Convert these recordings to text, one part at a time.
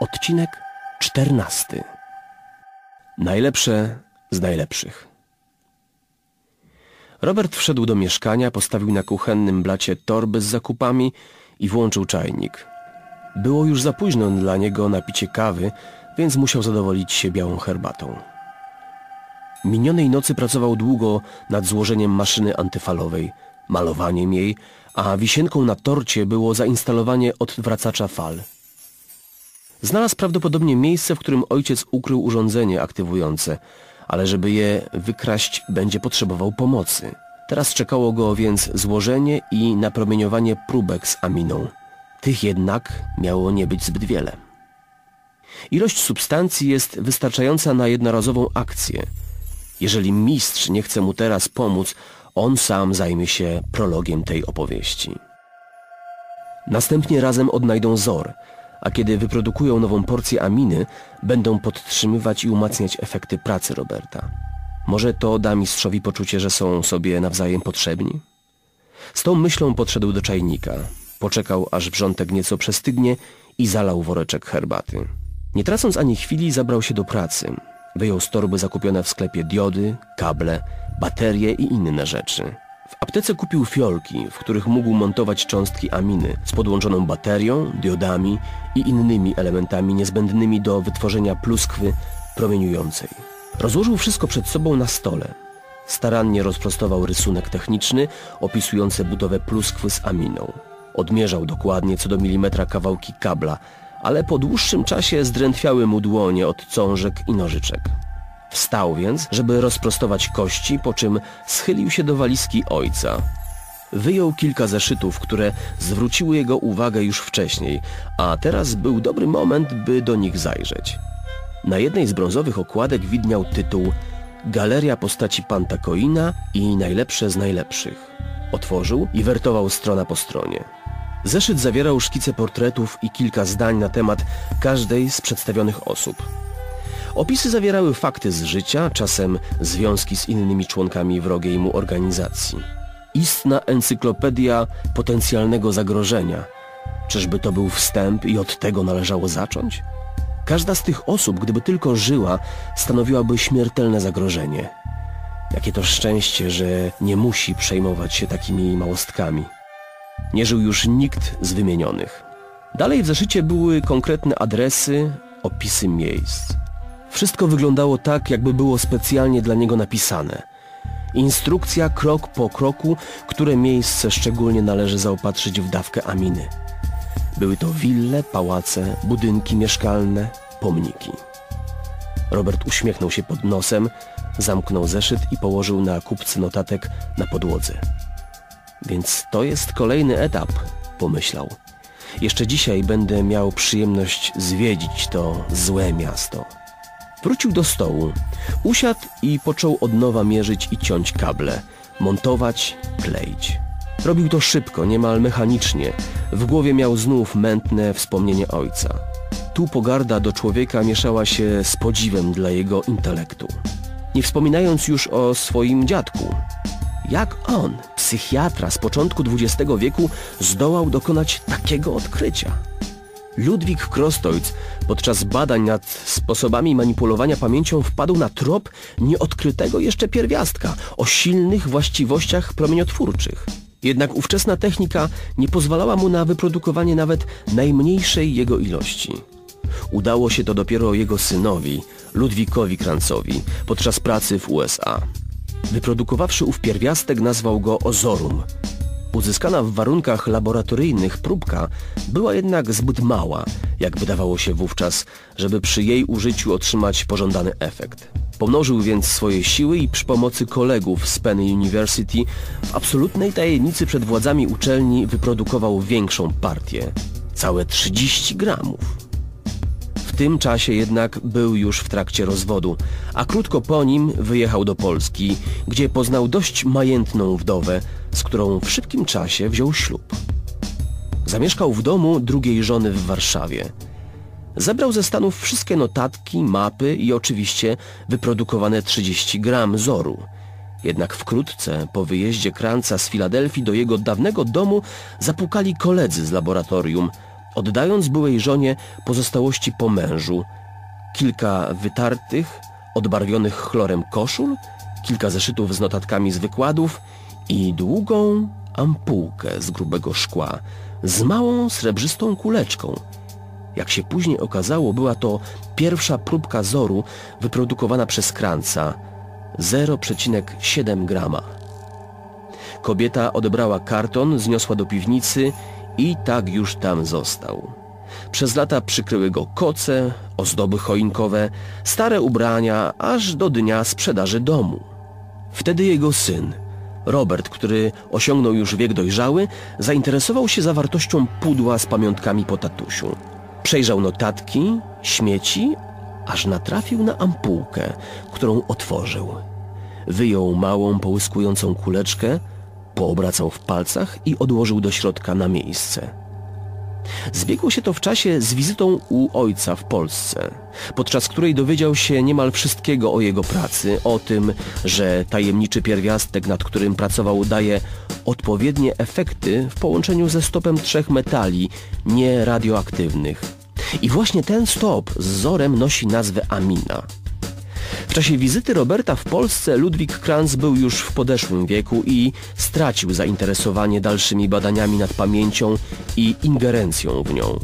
Odcinek czternasty. Najlepsze z najlepszych. Robert wszedł do mieszkania, postawił na kuchennym blacie torby z zakupami i włączył czajnik. Było już za późno dla niego na picie kawy, więc musiał zadowolić się białą herbatą. Minionej nocy pracował długo nad złożeniem maszyny antyfalowej, malowaniem jej, a wisienką na torcie było zainstalowanie odwracacza fal. Znalazł prawdopodobnie miejsce, w którym ojciec ukrył urządzenie aktywujące, ale żeby je wykraść, będzie potrzebował pomocy. Teraz czekało go więc złożenie i napromieniowanie próbek z aminą. Tych jednak miało nie być zbyt wiele. Ilość substancji jest wystarczająca na jednorazową akcję. Jeżeli mistrz nie chce mu teraz pomóc, on sam zajmie się prologiem tej opowieści. Następnie razem odnajdą Zor, a kiedy wyprodukują nową porcję aminy, będą podtrzymywać i umacniać efekty pracy Roberta. Może to da mistrzowi poczucie, że są sobie nawzajem potrzebni? Z tą myślą podszedł do czajnika. Poczekał, aż wrzątek nieco przestygnie i zalał woreczek herbaty. Nie tracąc ani chwili, zabrał się do pracy. Wyjął z torby zakupione w sklepie diody, kable, baterie i inne rzeczy. W aptece kupił fiolki, w których mógł montować cząstki aminy z podłączoną baterią, diodami i innymi elementami niezbędnymi do wytworzenia pluskwy promieniującej. Rozłożył wszystko przed sobą na stole. Starannie rozprostował rysunek techniczny opisujący budowę pluskwy z aminą. Odmierzał dokładnie co do milimetra kawałki kabla, ale po dłuższym czasie zdrętwiały mu dłonie od cążek i nożyczek. Wstał więc, żeby rozprostować kości, po czym schylił się do walizki ojca. Wyjął kilka zeszytów, które zwróciły jego uwagę już wcześniej, a teraz był dobry moment, by do nich zajrzeć. Na jednej z brązowych okładek widniał tytuł Galeria postaci Pantakoina i najlepsze z najlepszych. Otworzył i wertował strona po stronie. Zeszyt zawierał szkice portretów i kilka zdań na temat każdej z przedstawionych osób. Opisy zawierały fakty z życia, czasem związki z innymi członkami wrogiej mu organizacji. Istna encyklopedia potencjalnego zagrożenia. Czyżby to był wstęp i od tego należało zacząć? Każda z tych osób, gdyby tylko żyła, stanowiłaby śmiertelne zagrożenie. Jakie to szczęście, że nie musi przejmować się takimi małostkami. Nie żył już nikt z wymienionych. Dalej w zeszycie były konkretne adresy, opisy miejsc. Wszystko wyglądało tak, jakby było specjalnie dla niego napisane. Instrukcja krok po kroku, które miejsce szczególnie należy zaopatrzyć w dawkę aminy. Były to wille, pałace, budynki mieszkalne, pomniki. Robert uśmiechnął się pod nosem, zamknął zeszyt i położył na kupce notatek na podłodze. Więc to jest kolejny etap, pomyślał. Jeszcze dzisiaj będę miał przyjemność zwiedzić to złe miasto. Wrócił do stołu, usiadł i począł od nowa mierzyć i ciąć kable, montować, kleić. Robił to szybko, niemal mechanicznie. W głowie miał znów mętne wspomnienie ojca. Tu pogarda do człowieka mieszała się z podziwem dla jego intelektu. Nie wspominając już o swoim dziadku. Jak on, psychiatra z początku XX wieku, zdołał dokonać takiego odkrycia? Ludwik Krostoic podczas badań nad sposobami manipulowania pamięcią wpadł na trop nieodkrytego jeszcze pierwiastka o silnych właściwościach promieniotwórczych. Jednak ówczesna technika nie pozwalała mu na wyprodukowanie nawet najmniejszej jego ilości. Udało się to dopiero jego synowi, Ludwikowi Krancowi, podczas pracy w USA. Wyprodukowawszy ów pierwiastek nazwał go Ozorum. Uzyskana w warunkach laboratoryjnych próbka była jednak zbyt mała, jak wydawało się wówczas, żeby przy jej użyciu otrzymać pożądany efekt. Pomnożył więc swoje siły i przy pomocy kolegów z Penn University w absolutnej tajemnicy przed władzami uczelni wyprodukował większą partię. Całe 30 gramów. W tym czasie jednak był już w trakcie rozwodu, a krótko po nim wyjechał do Polski, gdzie poznał dość majętną wdowę, z którą w szybkim czasie wziął ślub. Zamieszkał w domu drugiej żony w Warszawie. Zebrał ze Stanów wszystkie notatki, mapy i oczywiście wyprodukowane 30 gram zoru. Jednak wkrótce po wyjeździe Kranca z Filadelfii do jego dawnego domu zapukali koledzy z laboratorium, oddając byłej żonie pozostałości po mężu, kilka wytartych, odbarwionych chlorem koszul, kilka zeszytów z notatkami z wykładów i długą ampułkę z grubego szkła z małą srebrzystą kuleczką. Jak się później okazało, była to pierwsza próbka zoru wyprodukowana przez Kranca 0,7 grama. Kobieta odebrała karton, zniosła do piwnicy i tak już tam został. Przez lata przykryły go koce, ozdoby choinkowe, stare ubrania, aż do dnia sprzedaży domu. Wtedy jego syn, Robert, który osiągnął już wiek dojrzały, zainteresował się zawartością pudła z pamiątkami po tatusiu. Przejrzał notatki, śmieci, aż natrafił na ampułkę, którą otworzył. Wyjął małą, połyskującą kuleczkę, poobracał w palcach i odłożył do środka na miejsce. Zbiegło się to w czasie z wizytą u ojca w Polsce, podczas której dowiedział się niemal wszystkiego o jego pracy, o tym, że tajemniczy pierwiastek, nad którym pracował, daje odpowiednie efekty w połączeniu ze stopem trzech metali nieradioaktywnych. I właśnie ten stop z zorem nosi nazwę amina. Czasie wizyty Roberta w Polsce Ludwik Kranz był już w podeszłym wieku i stracił zainteresowanie dalszymi badaniami nad pamięcią i ingerencją w nią.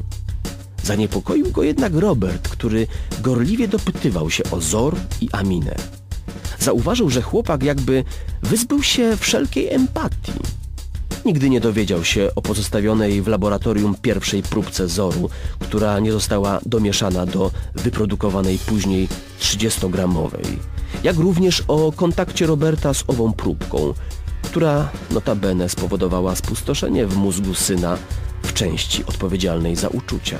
Zaniepokoił go jednak Robert, który gorliwie dopytywał się o Zor i Aminę. Zauważył, że chłopak jakby wyzbył się wszelkiej empatii. Nigdy nie dowiedział się o pozostawionej w laboratorium pierwszej próbce zoru, która nie została domieszana do wyprodukowanej później 30-gramowej. Jak również o kontakcie Roberta z ową próbką, która notabene spowodowała spustoszenie w mózgu syna w części odpowiedzialnej za uczucia.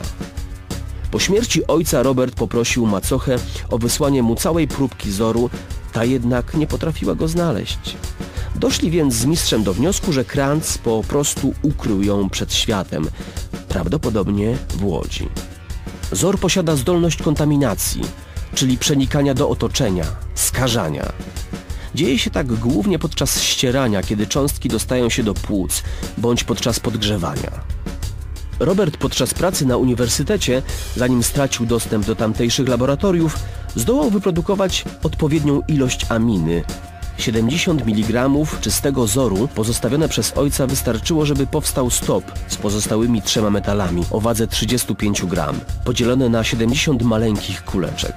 Po śmierci ojca Robert poprosił macochę o wysłanie mu całej próbki zoru, ta jednak nie potrafiła go znaleźć. Doszli więc z mistrzem do wniosku, że Kranz po prostu ukrył ją przed światem, prawdopodobnie w Łodzi. Zor posiada zdolność kontaminacji, czyli przenikania do otoczenia, skażania. Dzieje się tak głównie podczas ścierania, kiedy cząstki dostają się do płuc, bądź podczas podgrzewania. Robert podczas pracy na uniwersytecie, zanim stracił dostęp do tamtejszych laboratoriów, zdołał wyprodukować odpowiednią ilość aminy, 70 mg czystego zoru pozostawione przez ojca wystarczyło, żeby powstał stop z pozostałymi trzema metalami o wadze 35 gram, podzielone na 70 maleńkich kuleczek.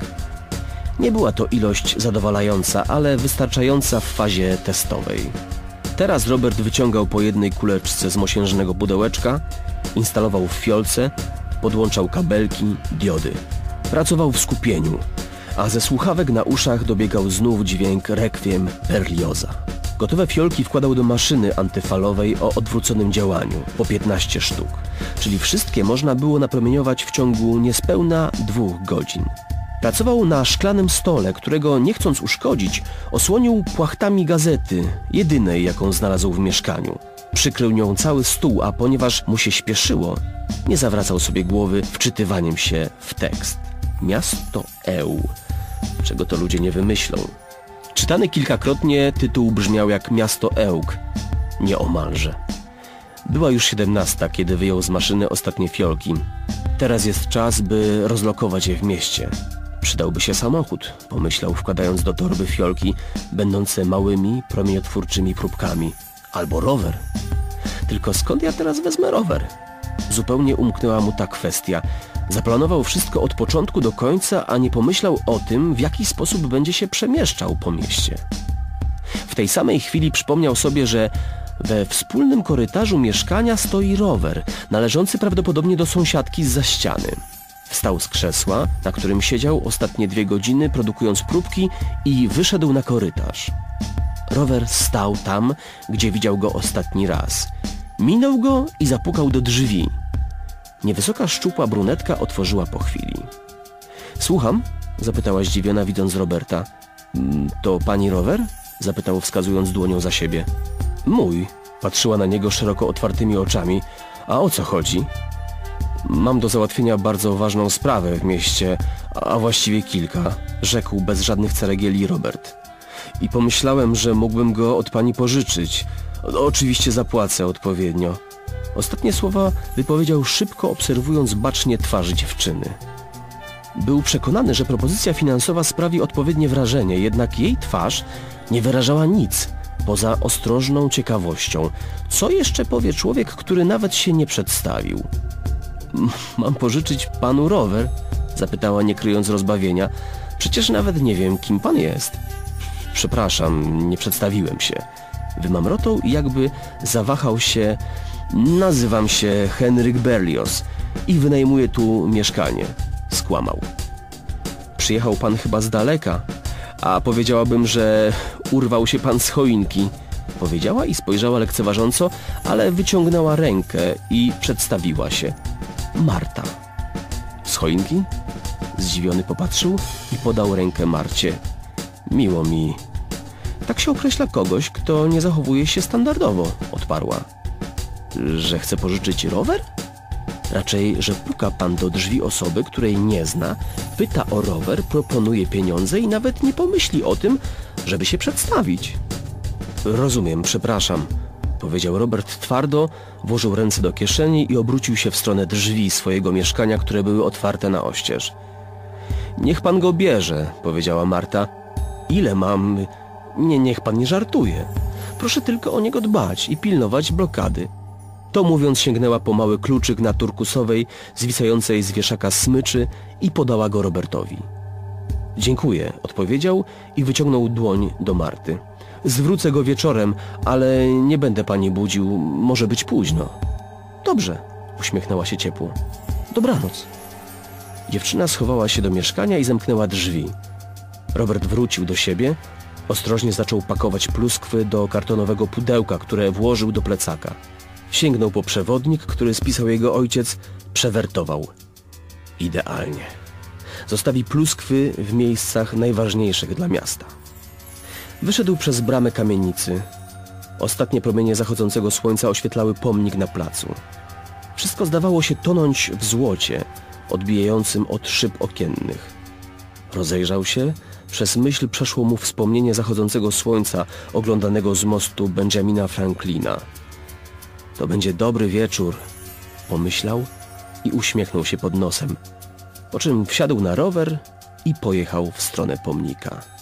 Nie była to ilość zadowalająca, ale wystarczająca w fazie testowej. Teraz Robert wyciągał po jednej kuleczce z mosiężnego pudełeczka, instalował w fiolce, podłączał kabelki, diody. Pracował w skupieniu, a ze słuchawek na uszach dobiegał znów dźwięk rekwiem Berlioza. Gotowe fiolki wkładał do maszyny antyfalowej o odwróconym działaniu, po 15 sztuk, czyli wszystkie można było napromieniować w ciągu niespełna dwóch godzin. Pracował na szklanym stole, którego nie chcąc uszkodzić, osłonił płachtami gazety, jedynej jaką znalazł w mieszkaniu. Przykrył nią cały stół, a ponieważ mu się śpieszyło, nie zawracał sobie głowy wczytywaniem się w tekst. Miasto Eł czego to ludzie nie wymyślą. Czytany kilkakrotnie tytuł brzmiał jak Miasto Ełk, nieomalże. Była już siedemnasta, kiedy wyjął z maszyny ostatnie fiolki. Teraz jest czas, by rozlokować je w mieście. Przydałby się samochód, pomyślał wkładając do torby fiolki, będące małymi, promieniotwórczymi próbkami. Albo rower. Tylko skąd ja teraz wezmę rower? Zupełnie umknęła mu ta kwestia. Zaplanował wszystko od początku do końca, a nie pomyślał o tym, w jaki sposób będzie się przemieszczał po mieście. W tej samej chwili przypomniał sobie, że we wspólnym korytarzu mieszkania stoi rower, należący prawdopodobnie do sąsiadki z za ściany. Wstał z krzesła, na którym siedział ostatnie dwie godziny, produkując próbki i wyszedł na korytarz. Rower stał tam, gdzie widział go ostatni raz. Minął go i zapukał do drzwi. Niewysoka, szczupła brunetka otworzyła po chwili. Słucham? zapytała zdziwiona, widząc Roberta. Mm, to pani rower? zapytał wskazując dłonią za siebie. Mój. Patrzyła na niego szeroko otwartymi oczami. A o co chodzi? Mam do załatwienia bardzo ważną sprawę w mieście, a właściwie kilka, rzekł bez żadnych ceregieli Robert. I pomyślałem, że mógłbym go od pani pożyczyć. Oczywiście zapłacę odpowiednio. Ostatnie słowa wypowiedział szybko, obserwując bacznie twarz dziewczyny. Był przekonany, że propozycja finansowa sprawi odpowiednie wrażenie, jednak jej twarz nie wyrażała nic poza ostrożną ciekawością. Co jeszcze powie człowiek, który nawet się nie przedstawił? "M- Mam pożyczyć panu rower? Zapytała, nie kryjąc rozbawienia. Przecież nawet nie wiem, kim pan jest. Przepraszam, nie przedstawiłem się. Wymamrotał i jakby zawahał się. Nazywam się Henryk Berlioz i wynajmuję tu mieszkanie. Skłamał. Przyjechał pan chyba z daleka, a powiedziałabym, że urwał się pan z choinki. Powiedziała i spojrzała lekceważąco, ale wyciągnęła rękę i przedstawiła się. Marta. Z choinki? Zdziwiony popatrzył i podał rękę Marcie. Miło mi. Tak się określa kogoś, kto nie zachowuje się standardowo, odparła. Że chce pożyczyć rower? Raczej, że puka pan do drzwi osoby, której nie zna, pyta o rower, proponuje pieniądze i nawet nie pomyśli o tym, żeby się przedstawić. Rozumiem, przepraszam, powiedział Robert twardo, włożył ręce do kieszeni i obrócił się w stronę drzwi swojego mieszkania, które były otwarte na oścież. Niech pan go bierze, powiedziała Marta. Ile mam? Nie, niech pan nie żartuje. Proszę tylko o niego dbać i pilnować blokady. To mówiąc sięgnęła po mały kluczyk na turkusowej, zwisającej z wieszaka smyczy i podała go Robertowi. Dziękuję, odpowiedział i wyciągnął dłoń do Marty. Zwrócę go wieczorem, ale nie będę pani budził, może być późno. Dobrze, uśmiechnęła się ciepło. Dobranoc. Dziewczyna schowała się do mieszkania i zamknęła drzwi. Robert wrócił do siebie, ostrożnie zaczął pakować pluskwy do kartonowego pudełka, które włożył do plecaka. Sięgnął po przewodnik, który spisał jego ojciec, przewertował. Idealnie. Zostawi pluskwy w miejscach najważniejszych dla miasta. Wyszedł przez bramę kamienicy. Ostatnie promienie zachodzącego słońca oświetlały pomnik na placu. Wszystko zdawało się tonąć w złocie, odbijającym od szyb okiennych. Rozejrzał się, przez myśl przeszło mu wspomnienie zachodzącego słońca oglądanego z mostu Benjamina Franklina. To będzie dobry wieczór, pomyślał i uśmiechnął się pod nosem, po czym wsiadł na rower i pojechał w stronę pomnika.